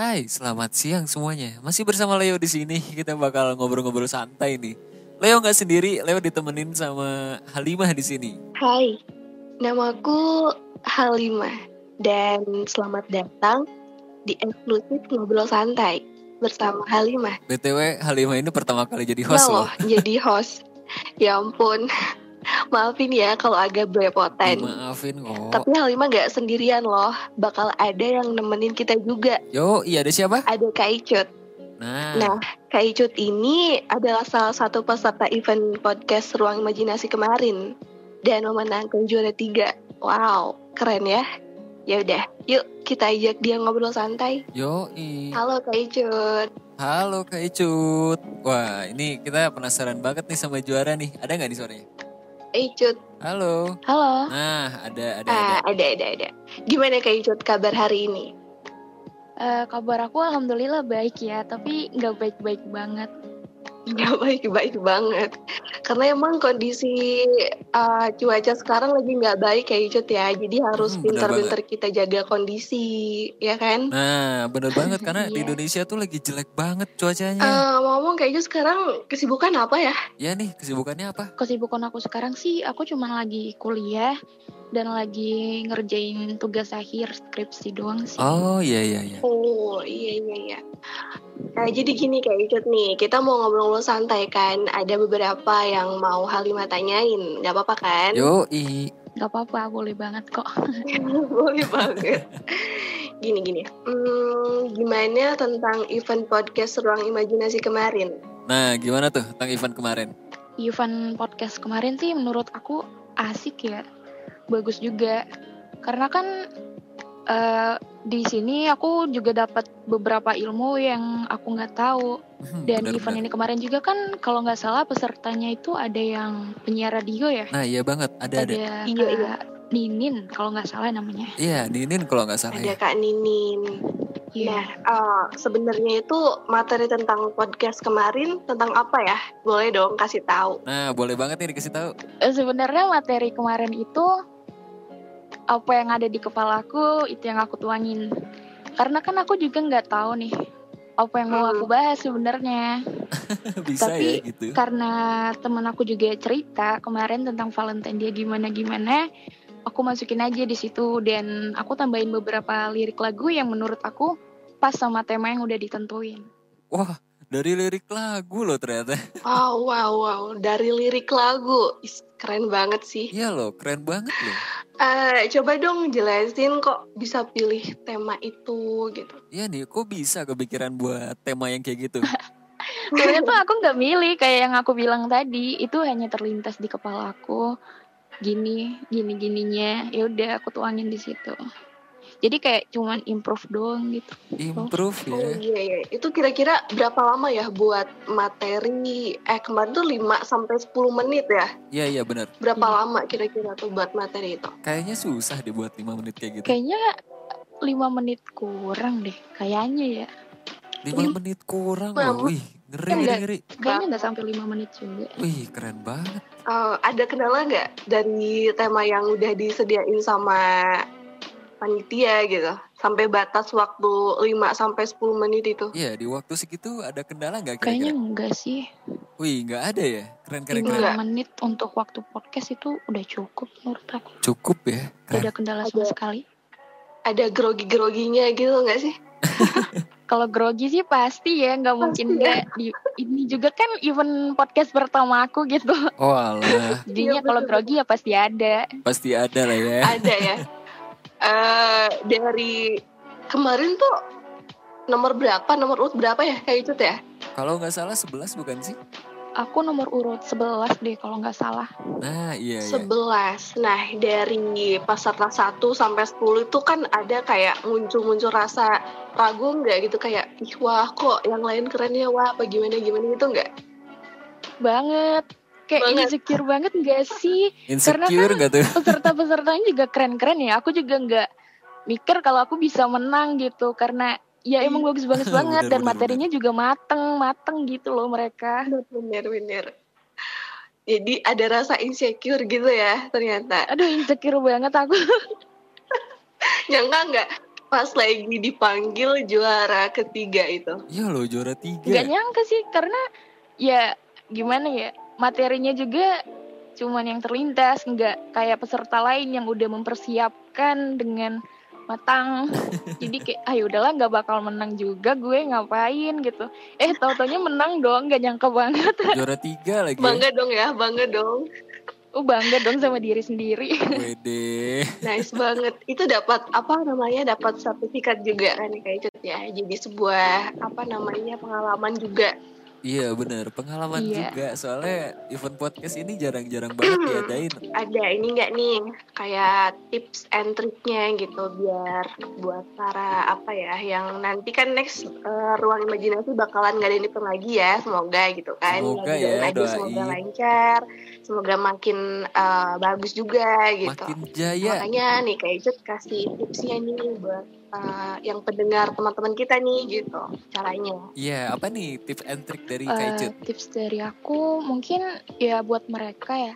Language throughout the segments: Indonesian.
Hai, selamat siang semuanya. Masih bersama Leo di sini. Kita bakal ngobrol-ngobrol santai nih. Leo nggak sendiri, Leo ditemenin sama Halimah di sini. Hai, namaku Halimah dan selamat datang di eksklusif ngobrol santai bersama Halimah. BTW, Halimah ini pertama kali jadi Nah host loh. loh, jadi host. Ya ampun, maafin ya kalau agak belepotan. Maafin kok. Tapi Halimah gak sendirian loh, bakal ada yang nemenin kita juga. Yo, iya ada siapa? Ada Kak Icut. Nah, Nah, Kak Icut ini adalah salah satu peserta event podcast Ruang Imajinasi kemarin dan memenangkan juara tiga. Wow, keren ya. Ya udah, yuk kita ajak dia ngobrol santai. yo, Halo Kak Icut. Halo Kak Icut. Wah, ini kita penasaran banget nih sama juara nih. Ada nggak nih suaranya? Icut. Halo. Halo. Nah, ada, ada, ada. Ah, ada, ada, ada. Gimana Kak Icut kabar hari ini? Eh, kabar aku alhamdulillah baik ya, tapi nggak baik-baik banget. Gak baik-baik banget. Karena emang kondisi uh, cuaca sekarang lagi nggak baik Kak Icut ya. Jadi harus Hmm, pintar-pintar kita jaga kondisi, ya kan? Nah, bener banget karena di Iya. Indonesia tuh lagi jelek banget cuacanya. Eh, ngomong kayak gitu sekarang kesibukan apa ya? Ya nih, kesibukannya apa? Kesibukan aku sekarang sih, aku cuma lagi kuliah dan lagi ngerjain tugas akhir skripsi doang sih. Oh, iya iya iya. Oh iya iya iya. Nah, jadi gini kayak Icut nih, kita mau ngobrol-ngobrol santai kan. Ada beberapa yang mau Halimah tanyain, nggak apa-apa kan? Yo, i. Gak apa-apa, boleh banget kok. Boleh banget. Gini gini. Hmm, gimana tentang event podcast Ruang Imajinasi kemarin? Nah, gimana tuh tentang event kemarin? Event podcast kemarin sih menurut aku asik ya, bagus juga. Karena kan eh, di sini aku juga dapat beberapa ilmu yang aku nggak tahu. Hmm, Dan bener, event bener. ini kemarin juga kan kalau nggak salah pesertanya itu ada yang penyiar radio ya. Nah, iya banget. Ada ada. Ada Iya, iya. Ninin kalau nggak salah namanya. Iya, Ninin kalau nggak salah Ada ya. Kak Ninin. Iya. Nah, eh, sebenarnya itu materi tentang podcast kemarin tentang apa ya? Boleh dong kasih tahu. Nah, boleh banget nih dikasih tahu. Eh, Sebenarnya materi kemarin itu apa yang ada di kepala aku itu yang aku tuangin. Karena kan aku juga nggak tahu nih apa yang mau Hmm. aku bahas sebenarnya. Tapi ya gitu. Karena temen aku juga cerita kemarin tentang Valentine dia gimana gimana, aku masukin aja di situ dan aku tambahin beberapa lirik lagu yang menurut aku pas sama tema yang udah ditentuin. Wah, dari lirik lagu loh ternyata. Oh, wow, wow. Dari lirik lagu. Keren banget sih. Iya loh, keren banget loh. Eh, coba dong jelasin kok bisa pilih tema itu gitu. Iya nih, kok bisa kepikiran buat tema yang kayak gitu? Sebenarnya tuh aku nggak milih kayak yang aku bilang tadi, itu hanya terlintas di kepala aku. Gini, gini gininya. Ya udah aku tuangin di situ. Jadi kayak cuman improve doang gitu. Improve Oh ya. iya iya. Itu kira-kira berapa lama ya buat materi eh kemarin tuh 5 sampai 10 menit ya? Iya, iya benar. Berapa Iya. lama kira-kira tuh buat materi itu? Kayaknya susah dibuat 5 menit kayak gitu. Kayaknya lima menit kurang deh, kayaknya ya. 5 menit kurang loh. Wih, ngeri ngeri Enggak. ngeri. Kayaknya nggak sampai lima menit juga. Wih, keren banget. Eh, ada kendala nggak dari tema yang udah disediain sama panitia gitu? Sampai batas waktu 5 sampai 10 menit itu. Iya, di waktu segitu ada kendala nggak Kayaknya enggak sih. Wih, nggak ada ya? Keren keren keren. Enggak. Lima menit untuk waktu podcast itu udah cukup menurut aku. Cukup ya. Keren. ada kendala sama Ada. sekali. Ada grogi-groginya gitu nggak sih? Kalau grogi sih pasti ya, nggak mungkin ya. enggak. Di, ini juga kan event podcast pertama aku gitu. Oh alah, Jadinya Iya, kalau grogi ya pasti ada. pasti ada lah ya. Ada ya. Eh dari kemarin tuh nomor berapa? Nomor urut berapa ya kayak itu ya? Kalau nggak salah 11 bukan sih? Aku nomor urut 11 deh kalau nggak salah. Nah, iya iya. 11. Nah, dari peserta 1 sampai 10 itu kan ada kayak muncul-muncul rasa ragu nggak gitu kayak ih wah kok yang lain keren ya wah apa gimana gimana gitu nggak? Banget. Kayak Banget. insecure banget nggak sih? Insecure nggak tuh? Peserta-pesertanya juga keren-keren ya. Aku juga nggak mikir kalau aku bisa menang gitu. Karena ya emang bagus-bagus banget. Bener, Dan bener, materinya juga mateng-mateng gitu loh mereka. Bener bener. Jadi ada rasa insecure gitu ya ternyata. Aduh insecure banget aku. Nyangka nggak pas lagi dipanggil juara ketiga itu. Iya loh juara tiga. Gak nyangka sih karena ya gimana ya materinya juga cuman yang terlintas nggak kayak peserta lain yang udah mempersiapkan dengan matang jadi kayak ayo udahlah nggak bakal menang juga gue ngapain gitu eh tau taunya menang dong nggak nyangka banget Juara tiga lagi. Bangga dong ya, bangga dong. oh bangga dong sama diri sendiri Wede. Nice banget. Itu dapat apa namanya? Dapat sertifikat juga kan kayak Cut ya. Jadi sebuah apa namanya pengalaman juga. Iya bener, pengalaman Iya. juga. Soalnya event podcast ini jarang-jarang banget diadain. Ada ini nggak nih kayak tips and triknya gitu biar buat para apa ya yang nanti kan next eh, ruang imajinasi bakalan ngadain event lagi ya semoga gitu kan. Semoga ya, aja, semoga lancar, semoga makin eh, bagus juga gitu. Makin jaya. Makanya nih kayak kasih tipsnya nih buat eh, yang pendengar teman-teman kita nih gitu caranya. Iya, apa nih tips and trick dari Eh, Kaicut? tips dari aku mungkin ya buat mereka ya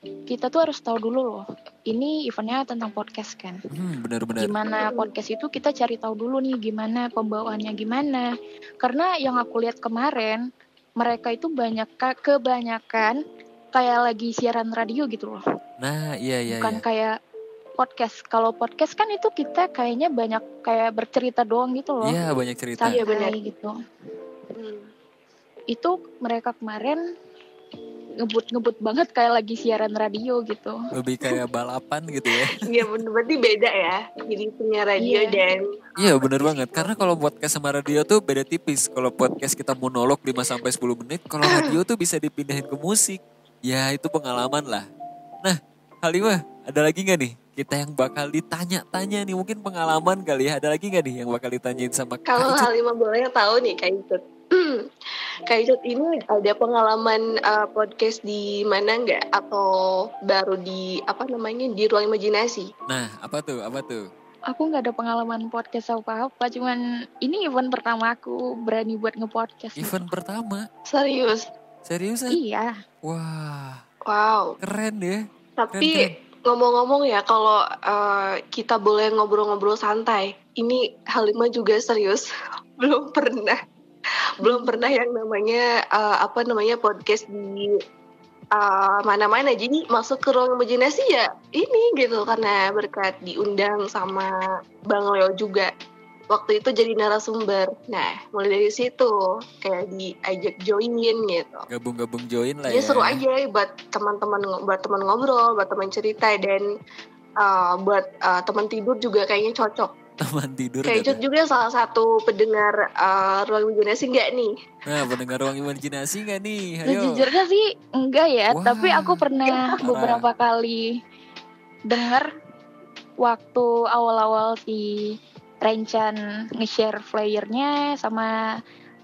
kita tuh harus tahu dulu loh ini eventnya tentang podcast kan Hmm, benar-benar. gimana podcast itu kita cari tahu dulu nih gimana pembawaannya gimana karena yang aku lihat kemarin mereka itu banyak kebanyakan kayak lagi siaran radio gitu loh Nah, iya iya bukan iya. kayak podcast kalau podcast kan itu kita kayaknya banyak kayak bercerita doang gitu loh Iya, banyak cerita. Iya, benar. gitu Hmm. itu mereka kemarin ngebut-ngebut banget kayak lagi siaran radio gitu Lebih kayak balapan gitu ya. Iya bener berarti beda ya. Jadi punya radio Iya. dan Iya, bener banget. Karena kalau podcast sama radio tuh beda tipis. Kalau podcast kita monolog 5 sampai 10 menit, kalau radio tuh bisa dipindahin ke musik. Ya, itu pengalaman lah. Nah, Halimah, ada lagi nggak nih? Kita yang bakal ditanya-tanya nih, mungkin pengalaman kali ya. Ada lagi nggak nih yang bakal ditanyain sama Kak kalau Icut? Halimah boleh tahu nih Kak Icut. Kak Icut ini ada pengalaman uh, podcast di mana nggak atau baru di apa namanya di ruang imajinasi? Nah, apa tuh? Apa tuh? aku nggak ada pengalaman podcast apa apa cuman ini event pertama aku berani buat ngepodcast gitu. Event pertama. Serius? Seriusan? iya Wah, Wow. keren ya. Tapi Keren, ngomong-ngomong ya kalau uh, kita boleh ngobrol-ngobrol santai, ini Halimah juga serius belum pernah belum pernah yang namanya uh, apa namanya podcast di uh, mana-mana. Jadi masuk ke ruang imajinasi ya ini gitu karena berkat diundang sama Bang Leo juga. Waktu itu jadi narasumber. Nah, mulai dari situ kayak diajak join gitu. Gabung-gabung join lah Ya ya. seru aja buat teman-teman buat teman ngobrol, buat teman cerita dan uh, buat uh, teman tidur juga kayaknya cocok. Teman tidur. Kayak juga salah satu pendengar uh, ruang imajinasi enggak nih? Nah, pendengar ruang imajinasi nggak nih? Ayo. sejujurnya sih enggak ya Wah. tapi aku pernah Parah. beberapa kali dengar waktu awal-awal si Rencan nge-share flyernya sama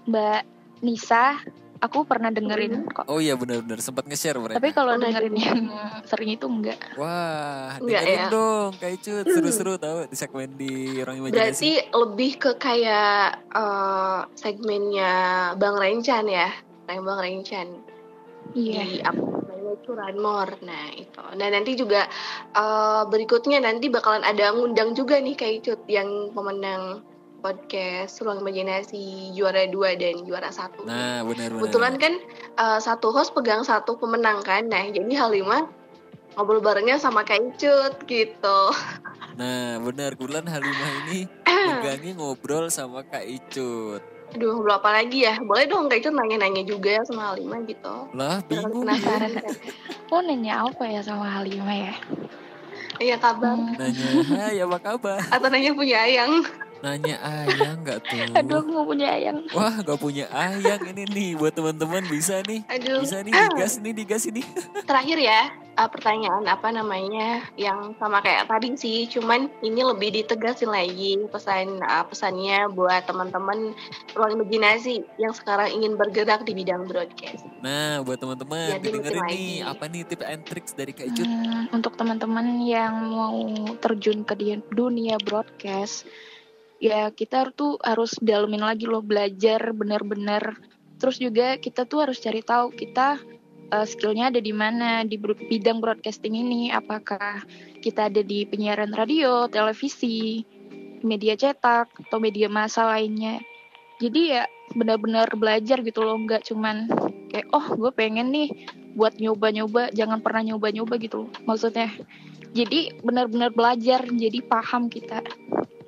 Mbak Nisa aku pernah dengerin kok Oh iya benar-benar sempat nge-share mereka. tapi kalau Pernah dengerin yang sering itu enggak Wah, Enggak dengerin ya? dong Kak Icut. Seru-seru tahu di segmen di ruang imajinasi. Berarti lebih ke kayak uh, segmennya Bang Rencan ya, kayak Bang Rencan iya di apa Curanmor. Nah itu. Nah nanti juga uh, berikutnya nanti bakalan ada ngundang juga nih kayak Cut yang pemenang podcast Ruang Imajinasi juara 2 dan juara satu. Nah, benar-benar. Kebetulan kan uh, satu host pegang satu pemenang kan. Nah, jadi Halimah ngobrol barengnya sama Kak Icut gitu. Nah, benar. Kebetulan Halimah ini megangnya ngobrol sama Kak Icut. Aduh, ngobrol apa lagi ya? Boleh dong Kak Icut nanya-nanya juga sama Halimah gitu. Lah, bingung. penasaran kan. oh nanya apa ya sama Halimah ya Iya kabar. Hmm, Nanya, hai apa kabar? Atau nanya punya ayang. Nanya ayang nggak tuh? aduh aku mau punya ayang Wah, gak punya ayang ini nih buat teman-teman bisa nih. Aduh. Bisa nih digas nih, digas ini. Terakhir ya, uh, pertanyaan apa namanya yang sama kayak tadi sih, cuman ini lebih ditegasin lagi pesan uh, pesannya buat teman-teman ruang imajinasi yang sekarang ingin bergerak di bidang broadcast. Nah, buat teman-teman Ya, lagi. nih apa nih tips and tricks dari Kak Icut? Hmm, untuk teman-teman yang mau terjun ke dunia broadcast, ya kita tuh harus dalemin lagi loh belajar benar-benar. Terus juga kita tuh harus cari tahu kita uh, skillnya ada di mana di bidang broadcasting ini. Apakah kita ada di penyiaran radio, televisi, media cetak atau media massa lainnya. Jadi ya benar-benar belajar gitu loh, nggak cuman kayak oh gue pengen nih buat nyoba-nyoba, jangan pernah nyoba-nyoba gitu loh, maksudnya. Jadi benar-benar belajar, jadi paham kita.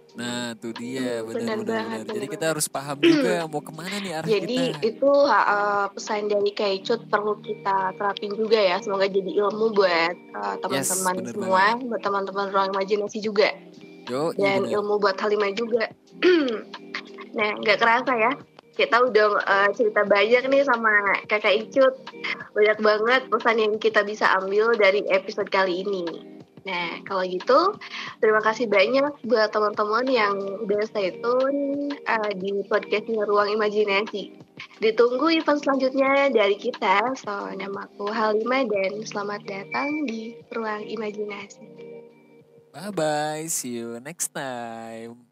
Nah, tuh dia Hmm, benar benar benar. banget, benar. Jadi kita harus paham juga mau ke mana nih arah Jadi kita. itu uh, pesan dari Kaicut perlu kita terapin juga ya. Semoga jadi ilmu buat uh, teman-teman bener semua, buat teman-teman ruang imajinasi juga, Yo, dan iya ilmu buat Halimah juga. nah, nggak kerasa ya. Kita udah uh, cerita banyak nih sama kakak Icut. Banyak banget pesan yang kita bisa ambil dari episode kali ini. Nah, kalau gitu, terima kasih banyak buat teman-teman yang udah stay tune uh, di podcastnya Ruang Imajinasi. Ditunggu event selanjutnya dari kita. So, nama aku Halima dan selamat datang di Ruang Imajinasi. Bye bye, see you next time.